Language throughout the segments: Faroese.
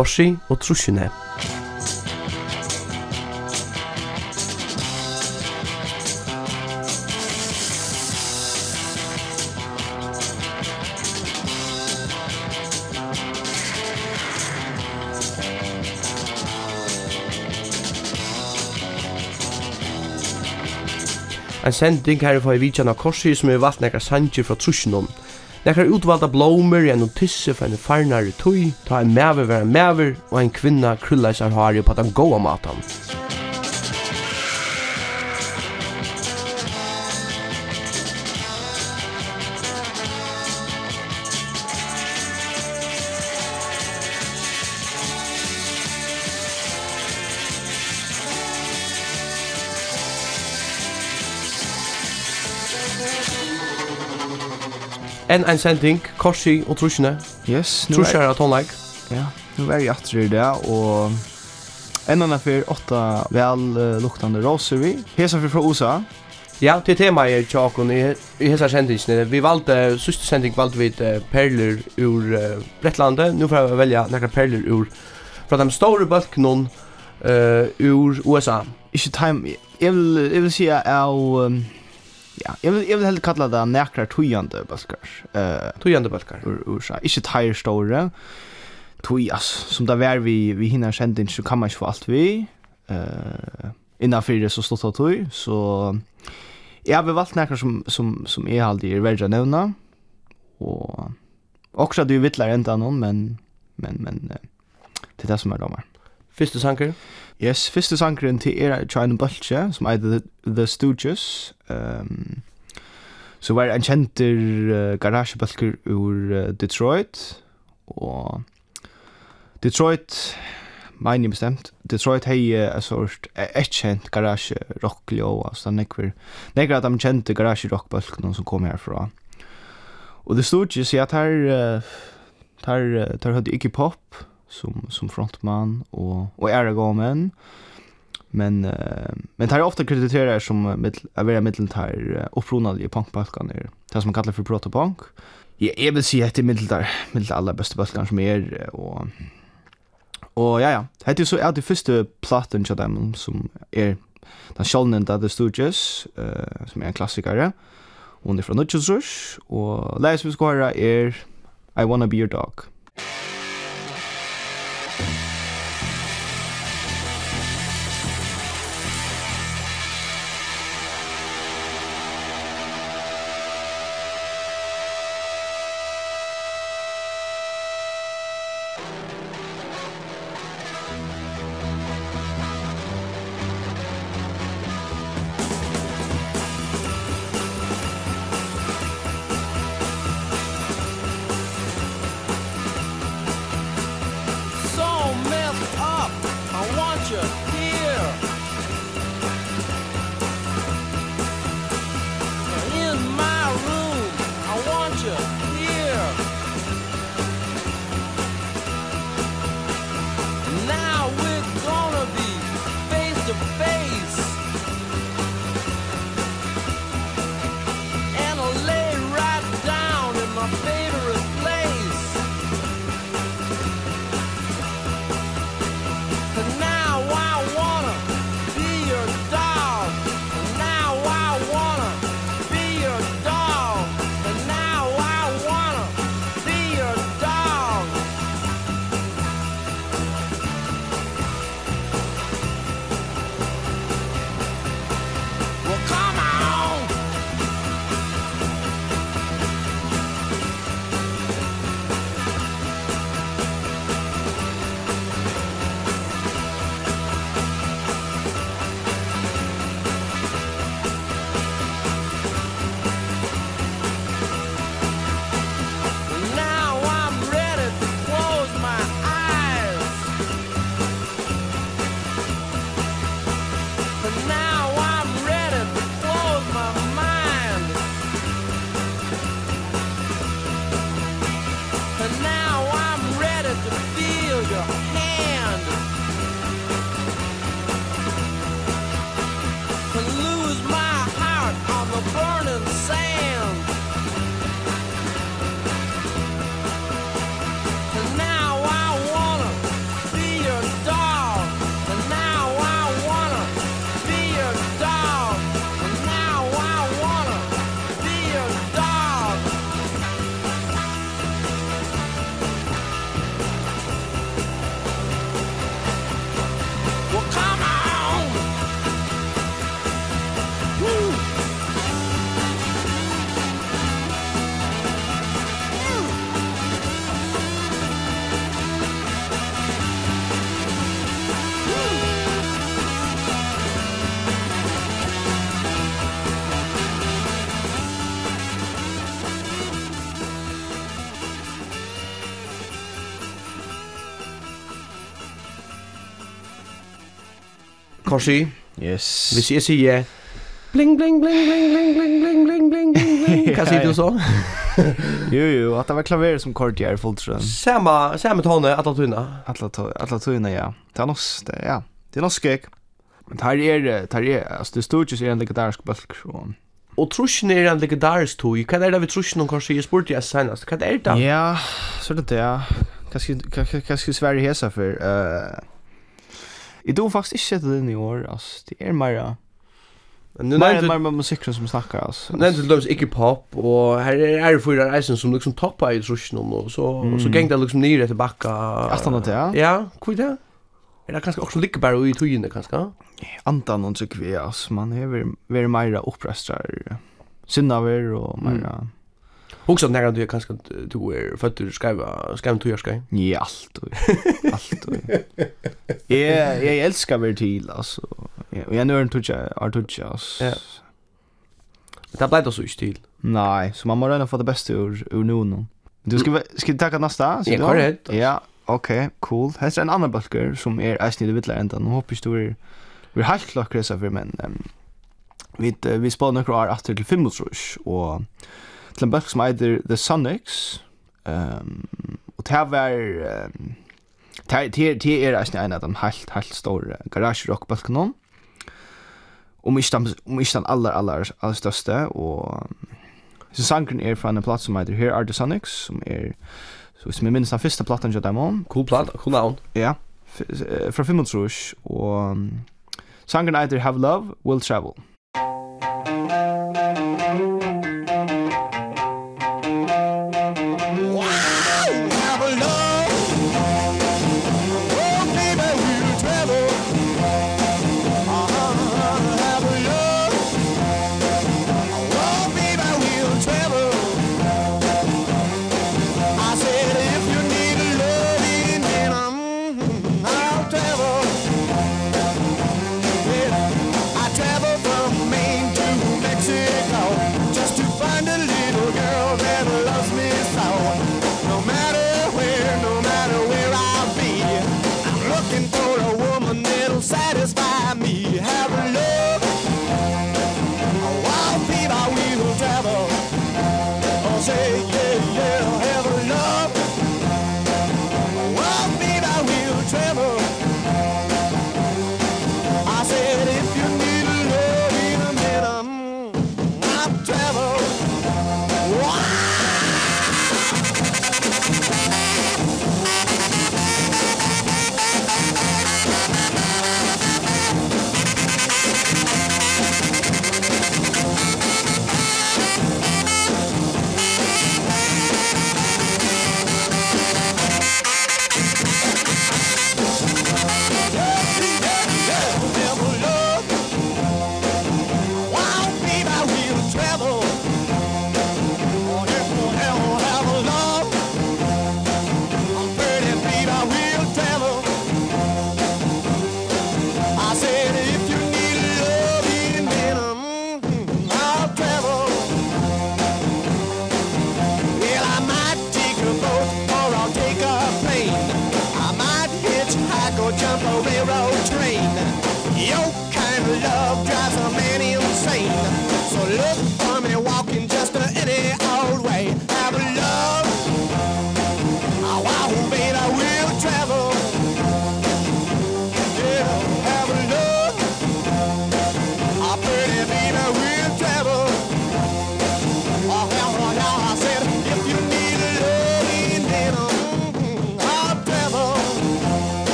korsi og trusjene. En sending her i fyrir av korsi som er valgt nekkar sanger fra trusjonon, Nekkar utvalda blómer i en tisse for en farnare tøy, ta en mever vera mever og en kvinna krullar seg har på den goa matan. en en sending, korsi og trusjene. Yes. nu Trusjene er tonleik. Ja, nu er jeg atter i det, og en annan for åtta vel uh, luktande roser vi. Hesa for fra USA. Ja, til tema er tjakon i, i hesa sendingsne. Vi valde, siste sending valgte vi uh, perler ur uh, Brettlandet. Nu får jeg velja nekra perler ur fra de store bølkene uh, ur USA. Ikke time, jeg vil, jeg vil si av... Um, ja, jag vill jeg vil heller kalla det nekrar tojande balkar. Eh tojande balkar. Ur ur så inte tire store. Tojas som där var vi vi hinner känt inte så kan man ju få allt vi. Eh innanfor det så stått av toj så jag har valt näkrar som som som är halt i värja nämna. Och också du vittlar inte någon men men men det är det som är domar. Fyrste sanker? Yes, fyrste sankeren til er China Bulge, som er The, The Stooges. Um, så var en kjenter uh, garasjebølger ur uh, Detroit, og Detroit, mener jeg bestemt, Detroit hei uh, en sort et kjent garasjerockljå, altså den ekver, nekker at de kjente garasjerockbølgene som kom herfra. Og The Stooges, ja, tar, tar, tar, tar høyde ikke pop, som som frontman och och är gamen. Men uh, men tar ofta krediterar som mitt är väl mitteltar uppronade i punkbalkan är. Det som man kallar för protopunk. Jag är väl så att det mitteltar, mittel alla bästa balkan som är och Och ja ja, det är så är det första platten jag dem som är den själva där The Stooges eh som är en klassiker. Hon är från Nutchers och läs vi ska höra är I wanna be your dog. korsi. Yes. Hvis jeg sier bling bling bling bling bling bling bling bling bling bling bling. Kan sier du så? jo jo, att det var klaver som kort i fullt sjön. Samma samma tonne att tuna. Att alla tuna ja. Det är nog det ja. Det är nog skek. Men tar är tar är alltså det stod ju så en legendarisk bulk och Og trusjen er en legendarisk tog. Hva er det vi trusjen om kanskje jeg spurte jeg senast? Hva er det? Ja, så er det det, ja. Hva skal vi svære hesa for? Uh, Jeg tror faktisk ikke sett det inn i år, ass. Det er mer, Men det är mer med musiken som snackar alltså. Nej, det låter inte pop och här är det fyra eisen som liksom toppar i ruschen och så och så gäng det liksom ner till backa. Astan det ja. Ja, kul det. Är det kanske också lika bara i tujne kanske? Antan och så kvias man är väl mer uppröstrar. Syndaver och mer. Också när du kanske du är för att du skriva skriva två år ska. Ja, allt. Allt. och jag älskar väl till alltså. Ja, jag nörn tucha, art tucha. Ja. Det blev då så till. Nej, så man måste ändå få det bästa ur ur nu. Du ska ska ta nästa, så Ja, korrekt. Ja, okej, cool. Här är en annan bulker som är är snille vittlar ända. Nu hoppas du är vi har klart kresa för men vi vi spanar några år efter till 5 och til en bøk som heter The Sonics. Um, og det var... Um, det er eisen en av de helt, helt store garage rock bøkken Om ikke den, om ikke den aller, aller, aller største, og så sangren er fra en platt som heter Here Are The Sonics, som er, så hvis vi minns den første platten til dem Cool platt, cool navn. Ja, fra 500 og sangren heter Have Love, Will Travel.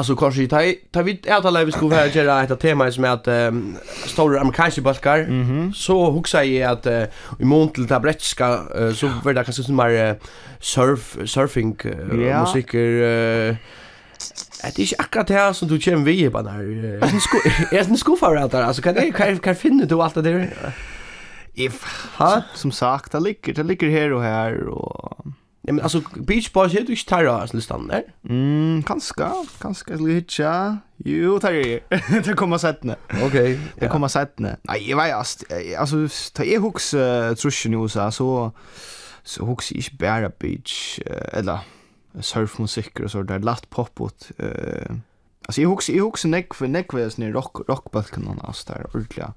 Alltså kanske ta ta vid att alla vi skulle göra ett tema som är att um, stora amerikanska balkar mm så huxar jag att uh, i mån till tabletska uh, så var det kanske som mer uh, surf surfing uh, yeah. musik uh, Det är inte akkurat det här som du känner vi på där. Jag är en skofavrättare. Alltså kan jag kan, kan finna du allt det där? If, ha? Som sagt, det ligger, det ligger här och här och Ja, men alltså Beach Boys heter ju inte Tara som listan där. Mm, kanske, kanske skulle hitcha. Jo, tar det. det kommer sett nu. Okej. Det kommer sett nu. Nej, jag vet alltså ta jag hooks truschen ju så så så hooks ich bara beach eller surfmusik och så där lätt popot eh Alltså jag huxar jag huxar neck för neck neckväs ni rock rockbalken och alltså där ordliga.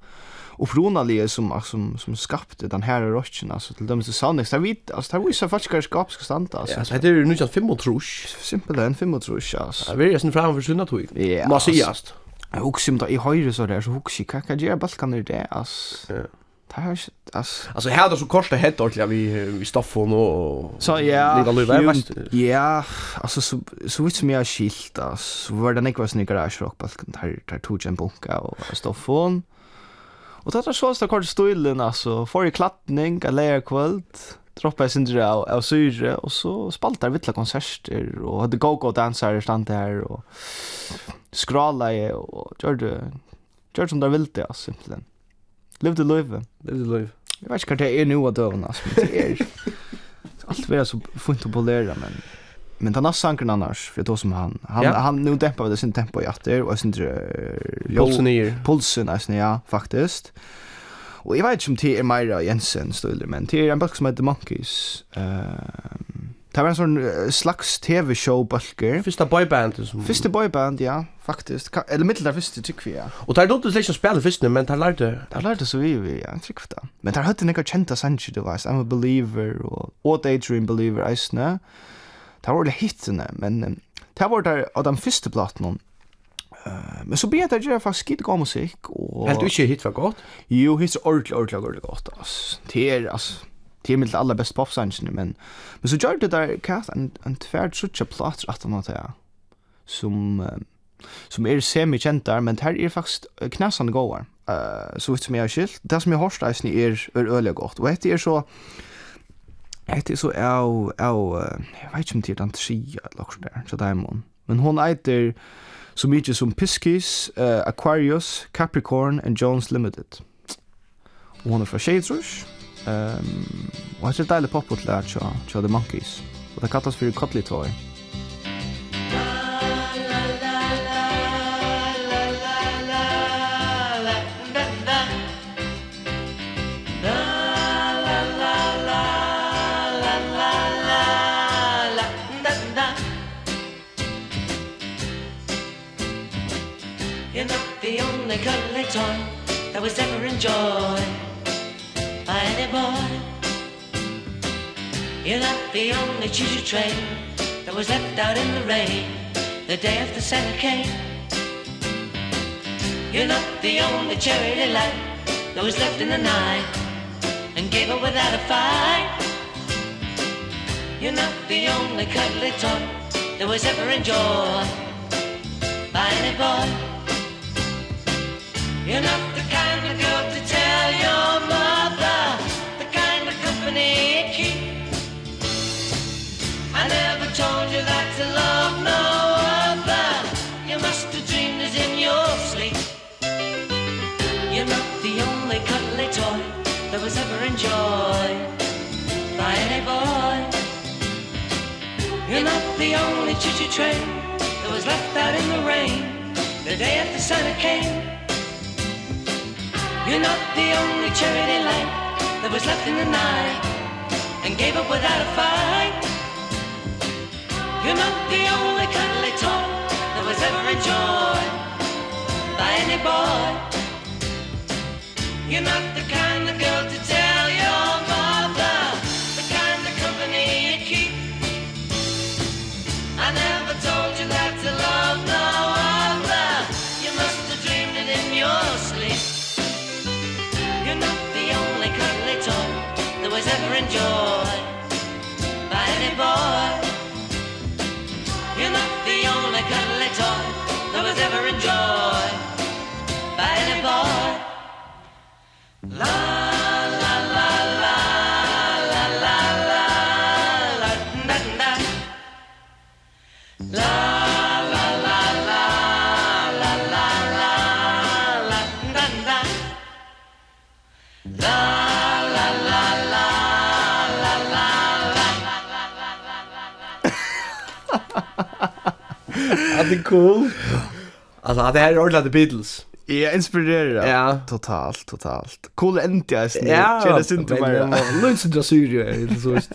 Och frånaliga som som som skapte den här rocken alltså till dem så sannes där vid alltså där visar faktiskt kanske skap ska stanna alltså. Ja, Det är ju nu just fem och trusch, simpelt en fem och trusch alltså. Ja, vi är sen fram för synda tog. Ja. Massiast. Jag huxar om det i höjre så där så huxar jag kan ge balkan det alltså. Det här alltså alltså här då så kostar helt ordentligt vi vi stoffar och så ja ja alltså så så vitt som jag skilt alltså var det inte snickare där rock på där där tog en bunka och stoffon och det där så så kort stilen alltså för i klattning en layer kvalt droppa sin dra av syre och så spaltar vittla konserter och hade go go dansare stand där och skrala och gjorde gjorde som där vill det alltså simpelthen. Levde løyve. Levde løyve. Jag vet inte vad det är nu att døven, altså, men det er... Så fint att polera, men... Men den här sankern annars, för då som han, han, ja. han nu dämpar det sin tempo i atter, och sin uh, pulsen ner. Pulsen nästan, ja, faktiskt. Och jag vet inte om det är Maira Jensen stöder, men det är en bok som heter Monkeys. Uh, Det var en sån slags TV-show bulker. Första boyband som Första boyband, ja, faktiskt. Ka eller mitt där första tycker vi. Ja. Och där då släcks spela först nu, men där lärde. Det lærte så vi vi, ja, tycker det. Men där hade några kända sanger, du var. I'm a believer og What Daydream dream believer I. Det var det hittarna, men det var der av den första Uh, men så blir det ju faktiskt skit god musikk. Og... Helt du inte hit var gott? Jo, hit er ordentlig, ordentlig, ordentlig gott ass. Det er, alltså det är mitt allra bästa popsangen men men så gjorde det där kast en en tvärd sucha plats att han där som som är semi där men här är faktiskt knäsande gåar eh så vitt som jag har skilt det som jag har hört är är öliga gott och det är så Det är så av, av, jag vet inte om det är den tria eller något där, så där man. Men hon äter så mycket som Piscis, uh, Aquarius, Capricorn and Jones Limited. Och hon är från Shades Rush. Um, og hans er deilig poppet lær tja, tja The Monkeys. Og det kattas for Cuddly Toy. You're not the only collector that was ever enjoyed boy You're not the only choo-choo train That was left out in the rain The day after Santa came You're not the only charity light That was left in the night And gave up without a fight. You're not the only cuddly toy That was ever enjoyed By any boy You're not the kind of girl to tell your the only choo-choo train that was left out in the rain the day after Santa came. You're not the only charity light that was left in the night and gave up without a fight. You're not the only cuddly toy that was ever enjoyed by any boy. You're not the kind of girl det är cool. Alltså det här är ordentligt The Beatles. Jag inspirerar. Ja. Totalt, totalt. Cool ändå jag snitt. Ja, det synd inte mig. Lunds inte sur ju är så just.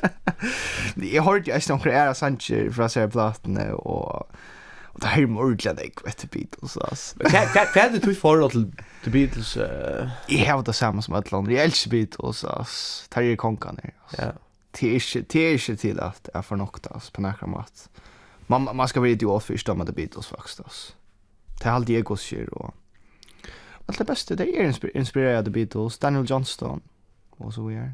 Jag har ju nästan några era sancher för att säga plattan och och det här är ordentligt jag vet The Beatles alltså. är det du får för till The Beatles. Jag har det samma som alla andra. Jag älskar Beatles alltså. Tar ju konkan. Ja. Det är inte till att jag får nokta på några mat man, man ska vara idiot för att stämma The Beatles faktiskt. Alltså. Det är allt Diego säger och allt det bästa det är inspir inspirerade The Beatles, Daniel Johnston och så vidare.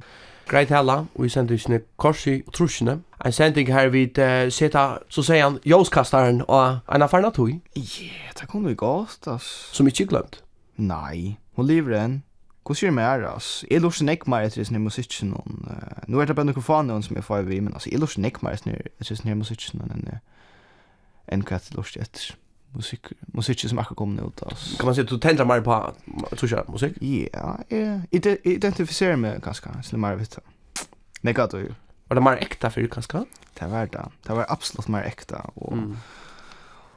Greit hella, og sender sendingene Korsi og Trusjene. En sending her vi uh, seta, så sier han, Jåskastaren og en affærna tog. Yeah, det kunne vi godt, ass. Som ikke glemt. Nei, hun lever enn. Hva sier mer, ass? Jeg lurer sin ekk mer etter sin musikken. Uh, nå er det bare noen fanen som jeg får vi, men ass, jeg lurer sin ekk mer etter sin musikken enn jeg enn hva til lort etter musik musik som akkurat kommer ut alltså. Kan man si at du tänder mer på tror jag musik? Ja, ja. identifiserer meg ganske, så mer vet. Nej, gott ju. Var det mer äkta för ganska? Det var det. Det var absolut mer äkta och mm.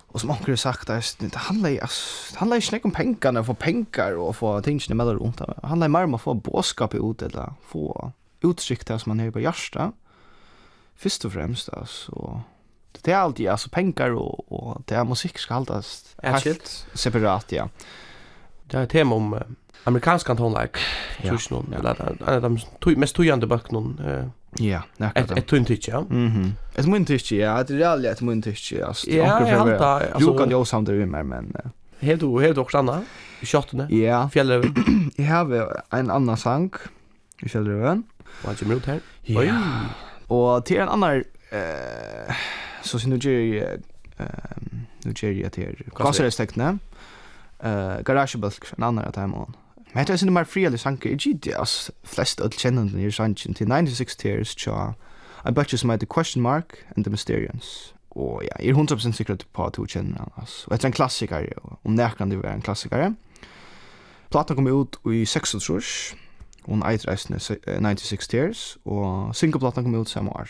Och som onkel sagt att det handlar ju det handlar ju inte om pengarna för pengar och få tingen med runt. Det handlar mer om att få boskap ut eller få utsikt som man har på hjärta. Först och främst alltså det är alltid alltså pengar och och det är musik ska hållas helt separat ja. Det er et tema om uh, amerikansk tonlag. Ja. Så ja. eller en av de mest tøyende bøkene, uh, Ja, näkert. Et tunt tycke, ja. Mhm. Ett mun tycke, ja. Det är alltid ett mun tycke. Alltså, ja, jeg antar. Alltså, du kan ju också samtidigt med mig, men... Helt du, helt du også anna? I kjottene? Ja. Fjellrøven? Jeg har en annan sang i Fjellrøven. Og han kommer ut her. Ja. Og til en annan... Eh, så sin Nigeria ehm Nigeria till Kasserestekne. Eh garagebulk en annan att hemma. Men det är sin mer friare sanke i GDS flest öll känner i sanchen till 96 tears cha. I bet you some the question mark and the mysterians. Och ja, är 100% secret på att du känner alltså. Det är en klassiker om när kan det vara en klassiker. Plattan kom ut i 6 och hon eitre 96 tears og singleplatan kom ut samme år.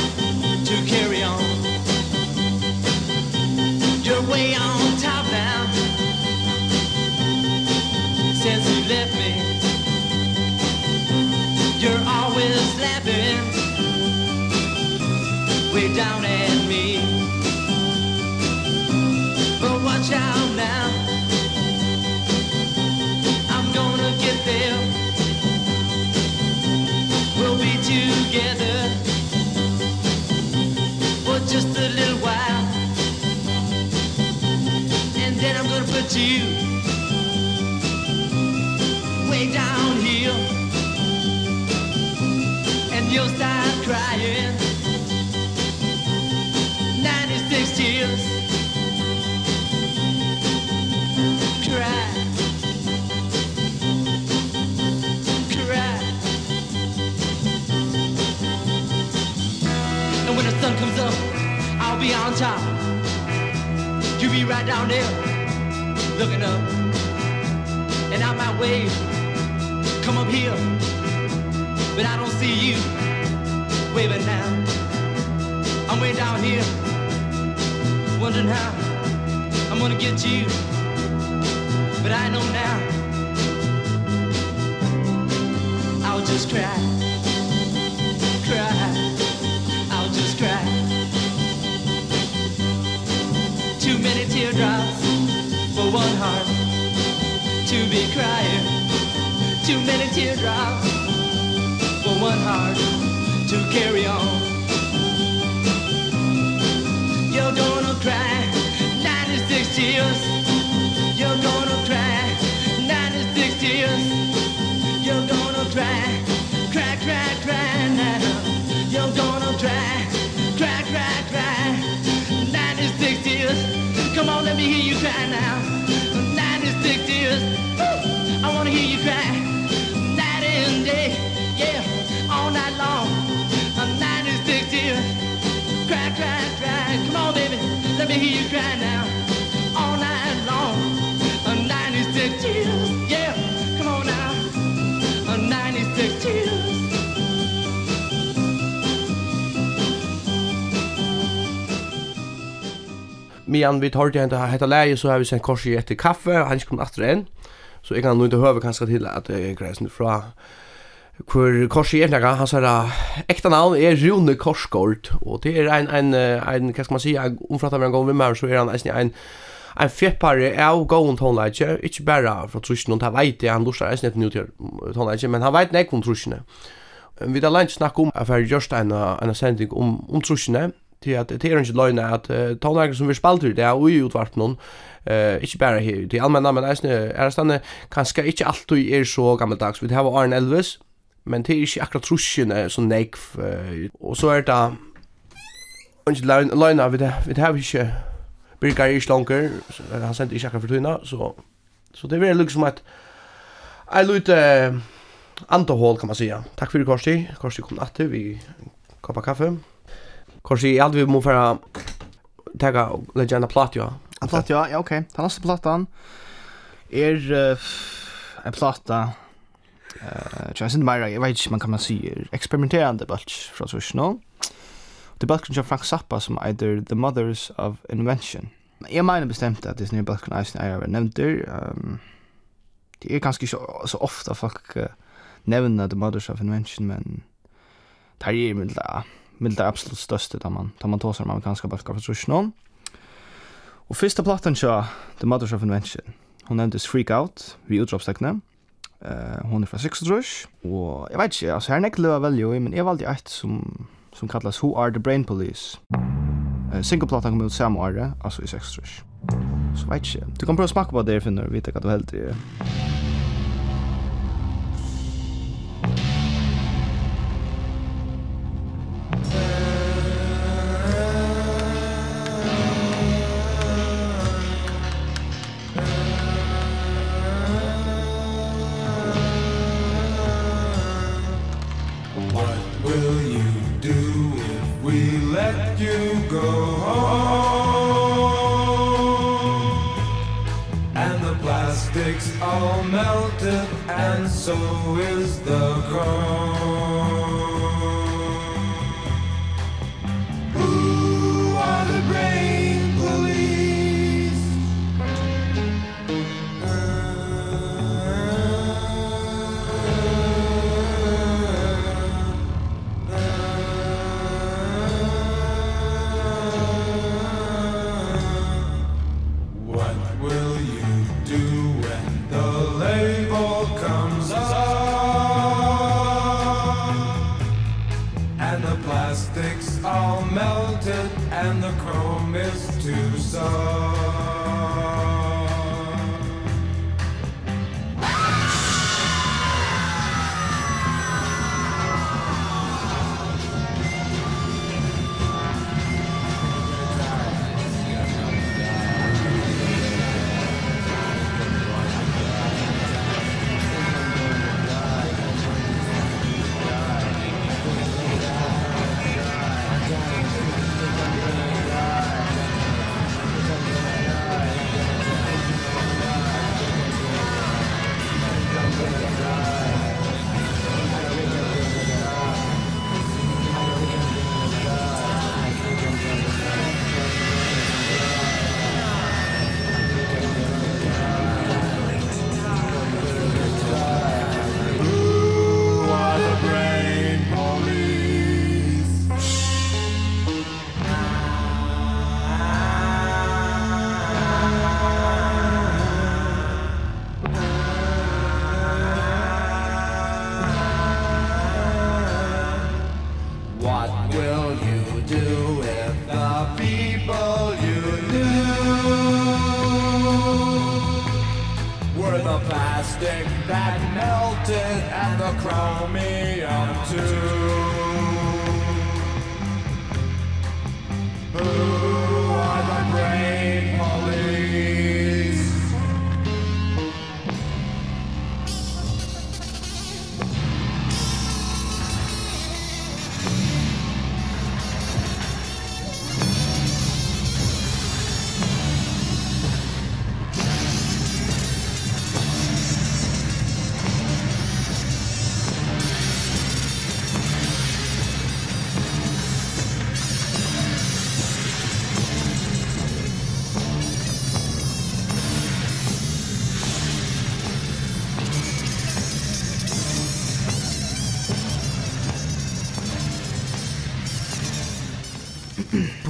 it's you. Way down here. And you'll start crying. 96 tears. Cry. Cry. And when the sun comes up I'll be on top. You be right down there looking up. And out my way come up here. But I don't see you waving now. I'm way down here wondering how I'm gonna get you. But I know now I'll just cry cry I'll just cry. Too many teardrops to be crying. Too many teardrops For one heart to carry on. You're gonna cry 96 tears. You're gonna cry 96 tears. You're gonna cry Cry, cry, cry now. You're gonna cry Cry, cry, cry 96 tears. Come on, let me hear you cry now tears. Ooh, I want to hear you cry Night and day. Yeah, all night long A 96 year Cry, cry, cry. Come on, baby Let me hear you cry now. medan vi tar det inte heta läge så har vi sen kors i ett kaffe och han kommer åter än. Så jag kan nog inte höra kanske till att det är gränsen från hvor korset er nega, hans her ekta navn er Rune Korsgård, og det er en en en hva skal man si, omfratta med en gang vi mer, så er han en en en fjeppare av gåen tonleitje, ikke bare fra trusjen, og han vet det, han lustar eisen etter nutjer tonleitje, men han veit nek om trusjene. Vi har langt snakk om, at vi har gjørst en, en sending om, om trusjene, til at det er ikke løgnet at uh, tonlager som vi spalt ut det er ui utvarp noen, uh, ikke bare her til allmänna men eisne er stande kanskje ikke alltid er så gammeldags. Vi har Arne Elvis, men det er ikke akkurat trusjene som nekv. Uh, og så er det ikke løgnet, vi, vi har ikke Birgar er ikke langer, han sendte ikke akkurat for tøyna, så, så det er liksom at jeg lute uh, antahål kan man säga. Tack för det Korsi. Korsi kom natt vi koppa kaffe. Kanske i allt vi må föra tagga och lägga en platta ja. En platt ja, ja okej. Okay. Den nästa plattan Er uh, en platta eh jag syns mer jag vet inte man kan man se experimenterande bulch från så snå. Det bulch från Frank Zappa som either the mothers of invention. Jag menar bestämt att det är en bulch nice när jag nämnt det. Ehm det är så, så ofta folk uh, nämner the mothers of invention men tar ju med det vill det absolut største da man da man tåser sig de amerikanska balkar för Sushnon. Och första plattan kja, The Mothers of Invention. Hon nevntes Freak Out vi utropstekne, uh, hon er fra 6 Rush och jag vet ikke, altså här näck löva väl ju men jeg valgte ett som som kallas Who Are the Brain Police. Eh singleplattan kom ut samme året, alltså i 6 Så vet ikke, Du kan prova smaka på det för vite hva att du helt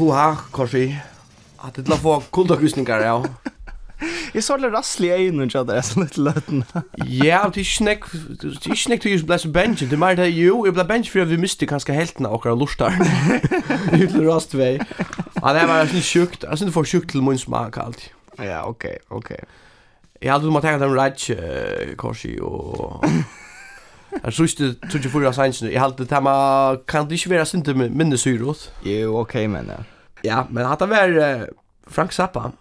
puha, korsi. at det la få kuldagusningar, ja. Jeg så litt rasslig i øynene, ikke at det er sånn litt løten. Ja, det er ikke nek, det er ikke nek til å ble så benjen, det er mer det, jo, jeg ble benjen fordi vi miste kanskje heltene akkurat lortar. rast vei. Ja, det var sånn sjukt, jeg synes det var sjukt til min smak alt. Ja, ok, ok. Jeg hadde du må tenke at de rett, Korsi, og... Jeg tror ikke du ikke for oss Jeg halte det her, kan det ikke være synd til minne syrot? Jo, ok, men ja. Ja, men hatt det vært var Frank Zappa.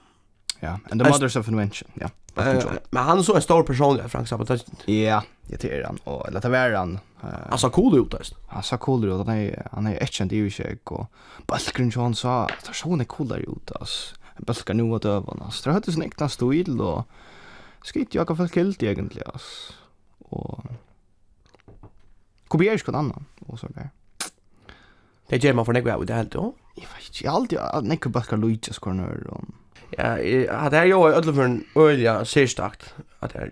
Ja, and the mothers of invention, ja. Men han er så en stor person, ja, Frank Zappa. Ja, jag tycker han. Og eller det var han. Han sa cool ut altså. Han sa cool ut. Han er, han er ett känd i sig och Balkan John sa att han såg coolare ut alltså. Balkan nu og døven, Så det hade sin äkta stil og skit jo akkurat folk helt egentlig, alltså. Och kopierar ju någon annan och så där. Det gör man för något det helt då. Jag vet inte alltid att Nico Baskar Luigi's corner och Ja, det jag ju ödlor för en ölja sistakt att det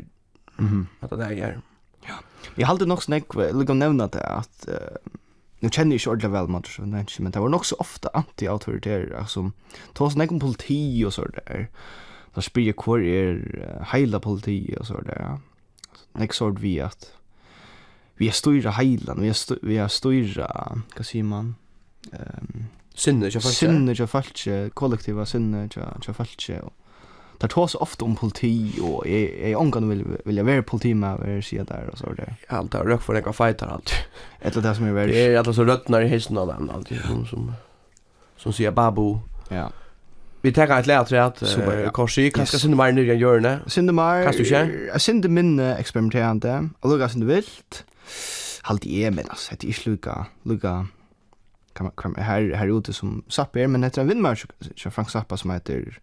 mhm att det är. Ja. Vi hade nog snack lika nämna det att nu känner jag ordla väl matcher så men men det var nog så ofta anti autoritära som tar snack om politi och så där. Där spyr kvar är hela politi och så där. Nästa ord vi att vi er stora heilan, vi er vi er stora, vad man? Ehm um, sinne jag falske. Sinne jag falske, kollektiva sinne jag jag falske. Det tås ofte om politi og jeg, jeg jag vil, vil vilja være politi med vad jag ser där och så där. alt er rök for några fighter alt. Ett av det som er värst. Det er alltså så röttnar i hissen av dem, alt som som som sier babu. Ja. Vi tar ett lärt rätt korsi kanske synda mer nu än görne. Synda mer. Kanske du känner. Synda minne experimenterande. og lugga synda vilt halt i er men alltså det är lukka, lukka, kan man kan här her ute som Sapper men heter en vindmarsch så Frank Sappa som heter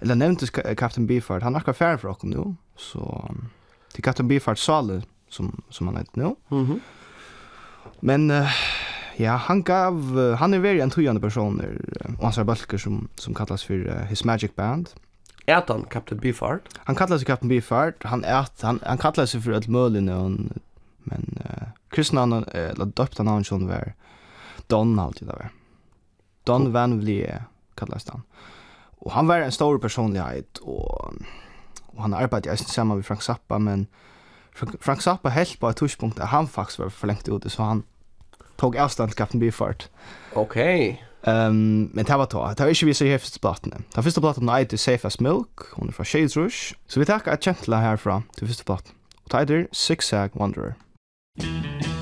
eller nämndes Captain Beefheart han har færre för honom nu så till Captain Beefheart Sale som som han heter nu mhm mm men uh, ja han gav uh, han är veldig en tjänande personer och han har balker som som kallas för uh, His Magic Band Är han Captain Beefheart? Han kallas Captain Beefheart. Han är han han kallas för ett möjligt Men uh, kristna namn eller döpta namn som var Donald det var. Don Van Vlie kallas han. Och han var en stor personlighet och och han arbetade ju samman med Frank Zappa men Frank Zappa helt på ett touchpunkt där han faktiskt var förlängt ute så han tog avstånd till Captain Beefheart. Okej. Okay. Ehm um, men det var då. Det var inte vi så häftigt plattorna. Den första plattan är Safe as Milk, hon är från Shades Rush. Så vi tackar Chantla härifrån till första plattan. Och det är Zigzag Wanderer. Musik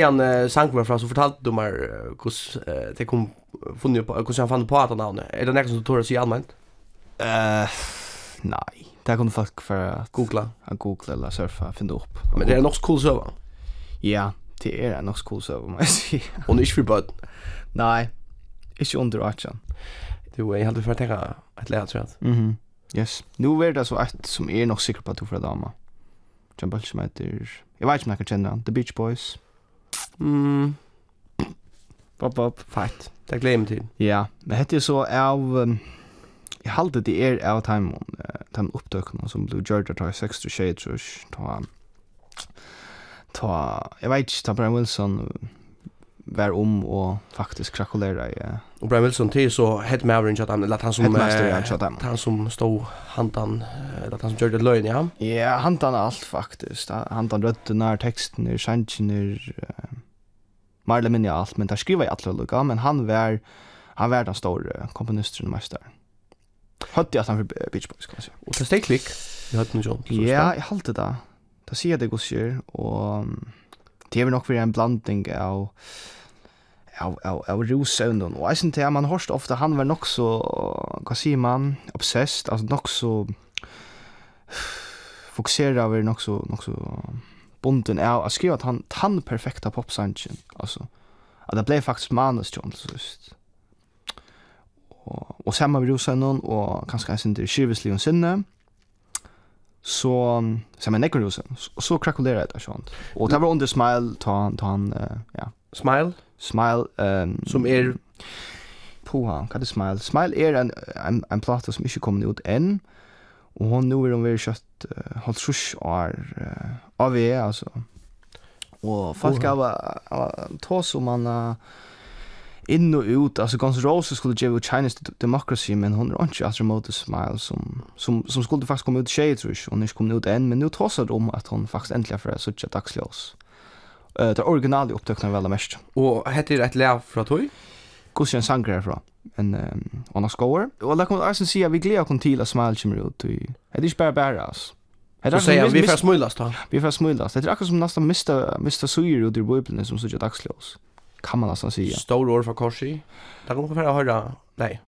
Mian uh, sank var så fortalte du mig hur uh, det kom funnit på hur han fann på att namnet. Är det något som du tror att så allmänt? Eh, nej. Det kunde folk för att googla, att googla eller surfa, finna upp. Men det är nog cool server. Ja, det är nog cool så vad man. Och inte för bud. Nej. Inte under archen. Du är helt för att tänka att lära sig att. Mhm. Yes. Nu är det så att som är nog säker på att du får dama. Jump som heter Jag vet inte om jag kan känna The Beach Boys Mm. Bop, bop. Fight. Det gleder jeg meg til. Ja, men hette er så av... Um, jeg halte det er av time, uh, time opptøkene som ble gjørt av 6 til 6 til Ta, ta jeg vet ikke ta Brian Wilson vær om og faktisk krakulera i Uh, og Brian Wilson til så hett med average at han lat han som eh, han som stod handan lat han som gjorde løgn ja ja han alt faktisk faktiskt. rødden er teksten er sanchen er uh, mer eller mindre alt, men der skriver i alle lukka, men han var, han var den store komponisten og mester. Høtti at han for Beach Boys, kan man si. Og det steg klikk, i høtten John. Ja, jeg halte det. Da sier jeg det gosjer, og det er nok for en blanding av av av av rosøvnen og jeg synes det, man hørst ofte han var nok så hva sier man obsessed altså nok så fokuserer over nok så nok så bunden av att skriva at han tann perfekta popsanchen alltså At det ble faktiskt manus til oss just och och samma vi rusar någon och kanske ens inte skiveslig och sinne så som en nekrosen så, så krakulerar det sånt och det var under smile ta han ta han uh, ja. Smile? Smile um, som är på han kan det smile smile är en en, en platta som inte kommer ut än Og hon nu er hon väl kjøtt uh, halvt sjus år uh, av vi, altså. Og folk av vært tås om han inn og ut, altså Guns N' Roses skulle gjøre ut Chinese Democracy, men hon er ikke etter remote smile som, som, som skulle faktisk komme ut tjej, tror jeg, hon er ikke kommet ut enn, men nu tås det om at hon faktisk endelig er fra suttje dagslås. Uh, det originale opptøkene väl veldig mest. Og heter det et lev fra tog? Hvordan er en sanger herfra? en um, annars går. Och där kommer Arsen säga vi glädjer kon till att smile kommer ut. Det är ju bara bara oss. Det säger vi får smulast då. Vi får smulast. Det är akkurat som nästan mista mista syre ut ur bubblan som så jag dagslås. Kan man nästan säga. Stor år för korsi. Där kommer vi att höra. Nej.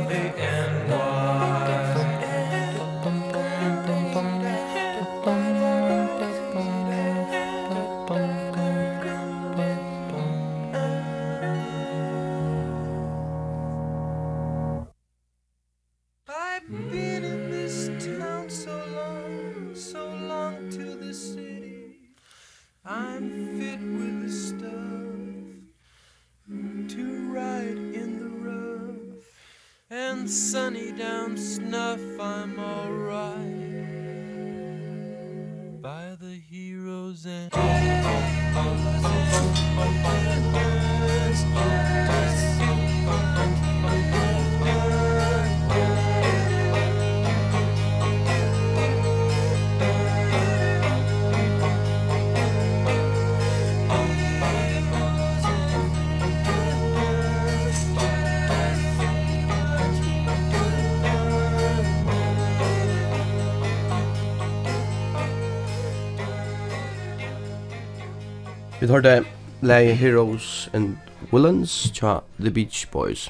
love the Vi tar det Lay Heroes and Villains tja The Beach Boys.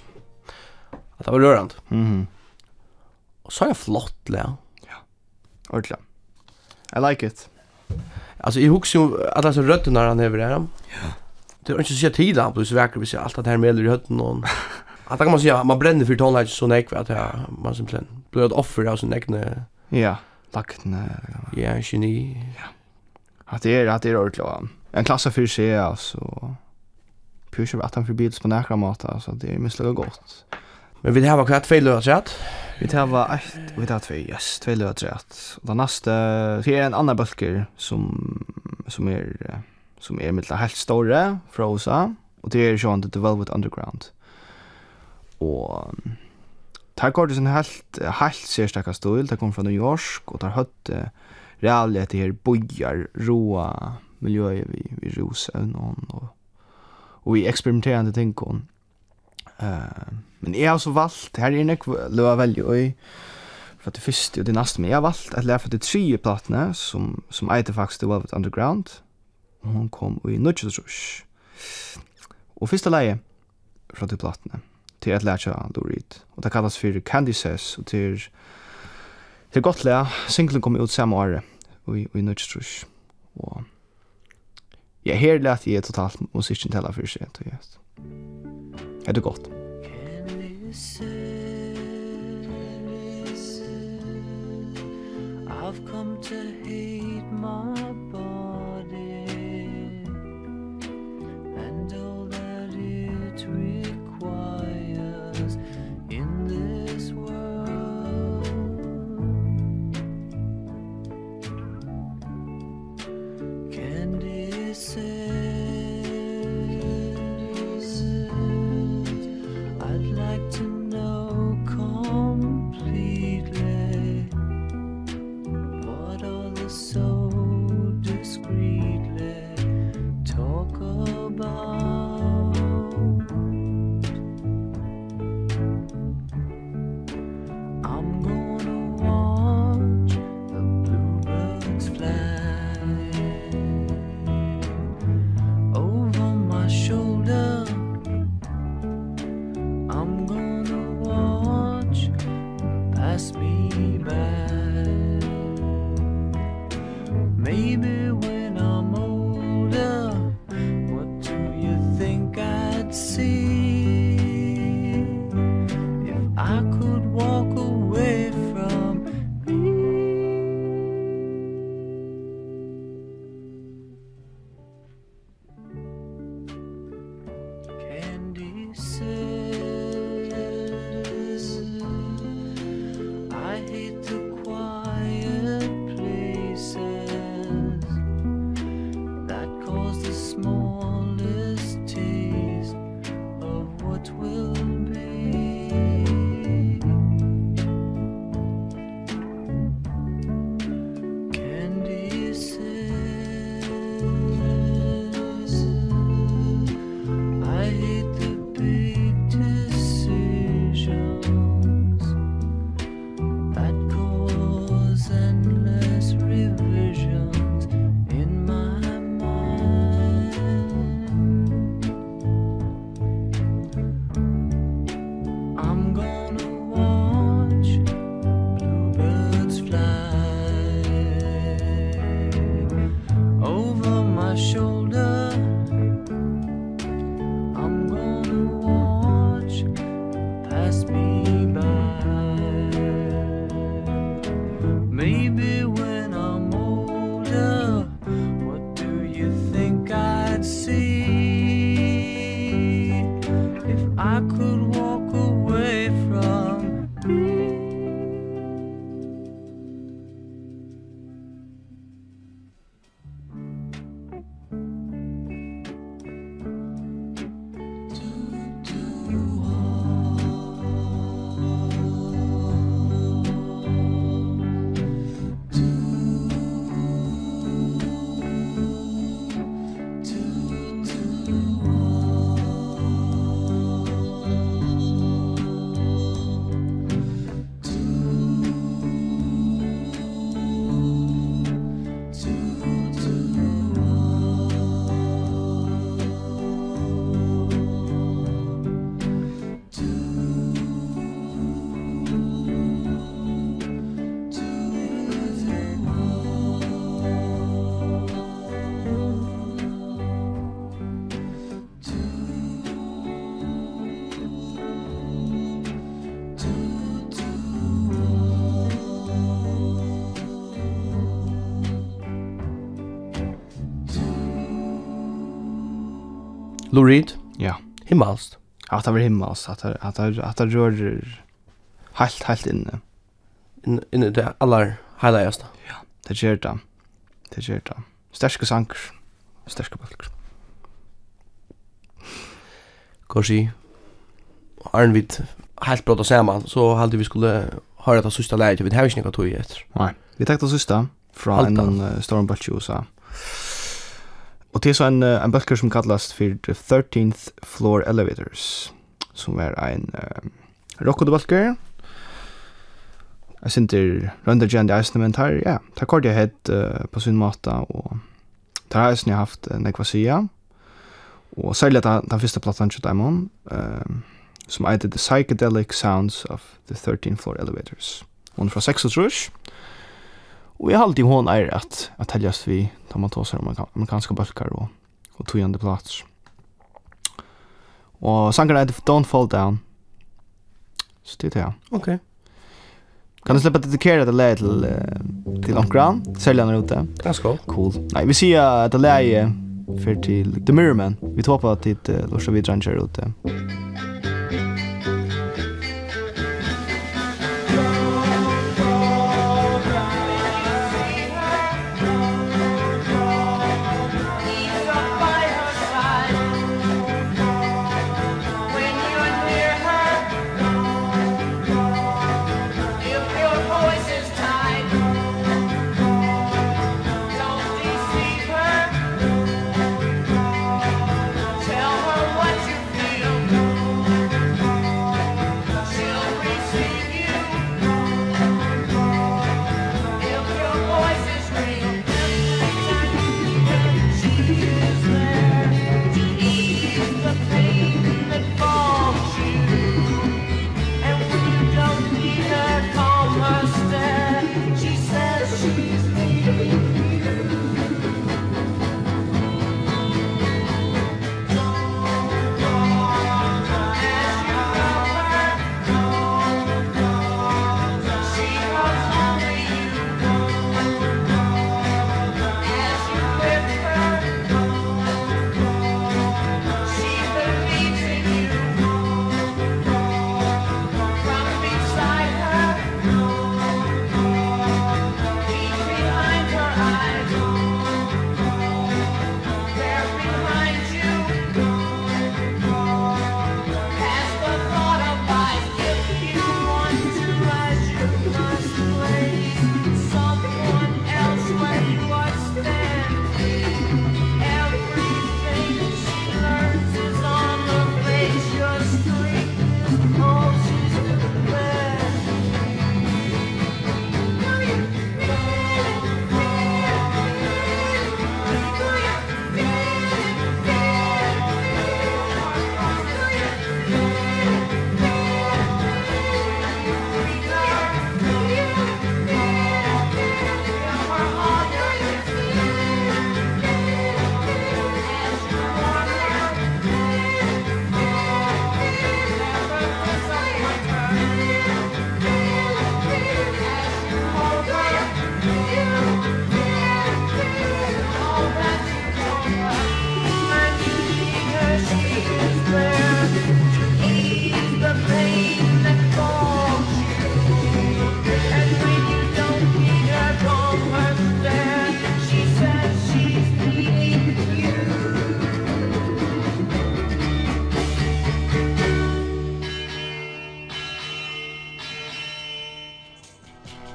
At det var rørende. Mm -hmm. Og så er det flott, Lea. Ja, ordentlig. I like it. Alltså jag huxar ju att alltså rötterna han över där. Ja. Det är inte så tid han plus så verkar vi se allt det här med i hötten och att kan man säga man bränner för tonlage så näck att jag man simpelthen blir ett offer av sin egen Ja, lackne. Ja, geni. Ja. Att det är att det är ordentligt en klasse för sig alltså pusha vart han förbi på nära mat alltså det är mycket gott. Men vi har kvart feil lös rätt. Vi har ett vi har två yes, två lös rätt. Och den nästa det är en annan bulker som som är som är mitt helt stora frosa och det är ju The Velvet Underground. Och Tar går det sin helt helt sérstakka stil. Det kom från New York och tar hött reality her bojar roa miljøet vi, vi roser noen, og, og vi eksperimenterende ting, og Uh, men jeg har også valgt, her er nek løa veldig øy, for det første og det neste, men jeg har valgt at lære for det tredje platene, som, som eiter faktisk The Velvet Underground, og hun kom i Nudgetrush Og første leie fra de platene, til at lære seg Lurid, og det kallas for Candy Says, og til, til godt lære. Singlen kom ut samme året, i, i Nudgetrush Og Ja, her lät jag totalt musiken tala för sig. Yes. Er det godt? I've come to hate my Lou Reed? Ja. Himmelst? Att det var himmelst. Att det, att det, att det rör helt, helt inne. In, inne det aller heiligeste? Ja, det gjør det. Det gjør det. Sterske sanker. Sterske bølger. Korsi. Arn vid helt brått og saman, så halte vi skulle höra det sista läget. Vi har inte något tog i ett. Nej. Vi tackar sista från en uh, storm stormbölge i USA. Och det är så en, en böcker som kallas för The 13th Floor Elevators, som är en uh, um, rockodeböcker. Jag syns inte röndergända ägstna, men tar, ja, tar kort jag hett uh, på sin mata och tar ägstna jag haft uh, nekva sida. Og særlig den, den første plattan til Daimon, um, som heter The Psychedelic Sounds of the 13th Floor Elevators. Hon er fra 6 och Och jag har alltid hon er at at helgjast vi tar man tar sig amerikanska bulkar og och tog plats. Og sangen är Don't Fall Down. Så det er det. Okej. Okay. Kan du släppa att dedikera det läget till, till omkran? han er ute. Det ska. Cool. Nei, vi ser at det leie för till The Mirror Man. Vi tar på att det låter vi dränger ute. Mm.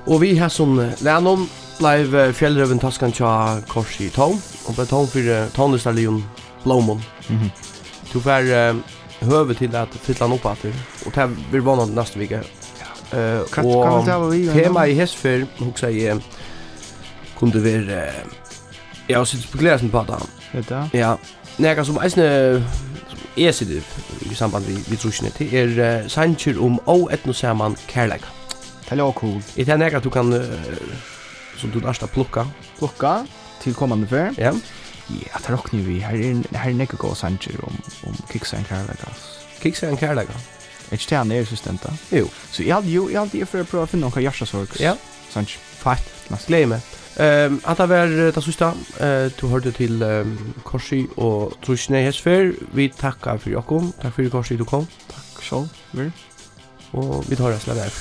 Og vi har som lennom blei fjellrøven taskan tja kors i tån, og blei tån fyrir tånlistarlion blåmon. Mm -hmm. Du får uh, høve til at fylla han opp atter, og det blir vannet neste vike. Ja. Uh, Katt, vi, tema i hessfyr, hoksa jeg, kunde være, uh, ja, sitt spekulerelsen på det. Vet du? Ja. Nega som eisne, som er sitt i samband vi, vi trusjene, det er uh, sannsjer om å etnosaman kærleika. Det är cool. Det är du kan uh, som du nästa plocka. Plocka till kommande för. Ja. Ja, det rockar vi. Här är här är några gå sanger om om kicksa en kärleka. Kicksa en kärleka. Ett stjärn är så stenta. Jo. Så jag hade ju jag hade ju för att prova finna några jassa sorgs. Ja. Sanger. Fast. Nästa glömmer. Ehm att det var det sista eh du hörde till um, Korsi och Trusne Hesfer. Vi tackar för Jakob. Tack för Korsi du kom. Tack så mycket. Och vi tar oss där.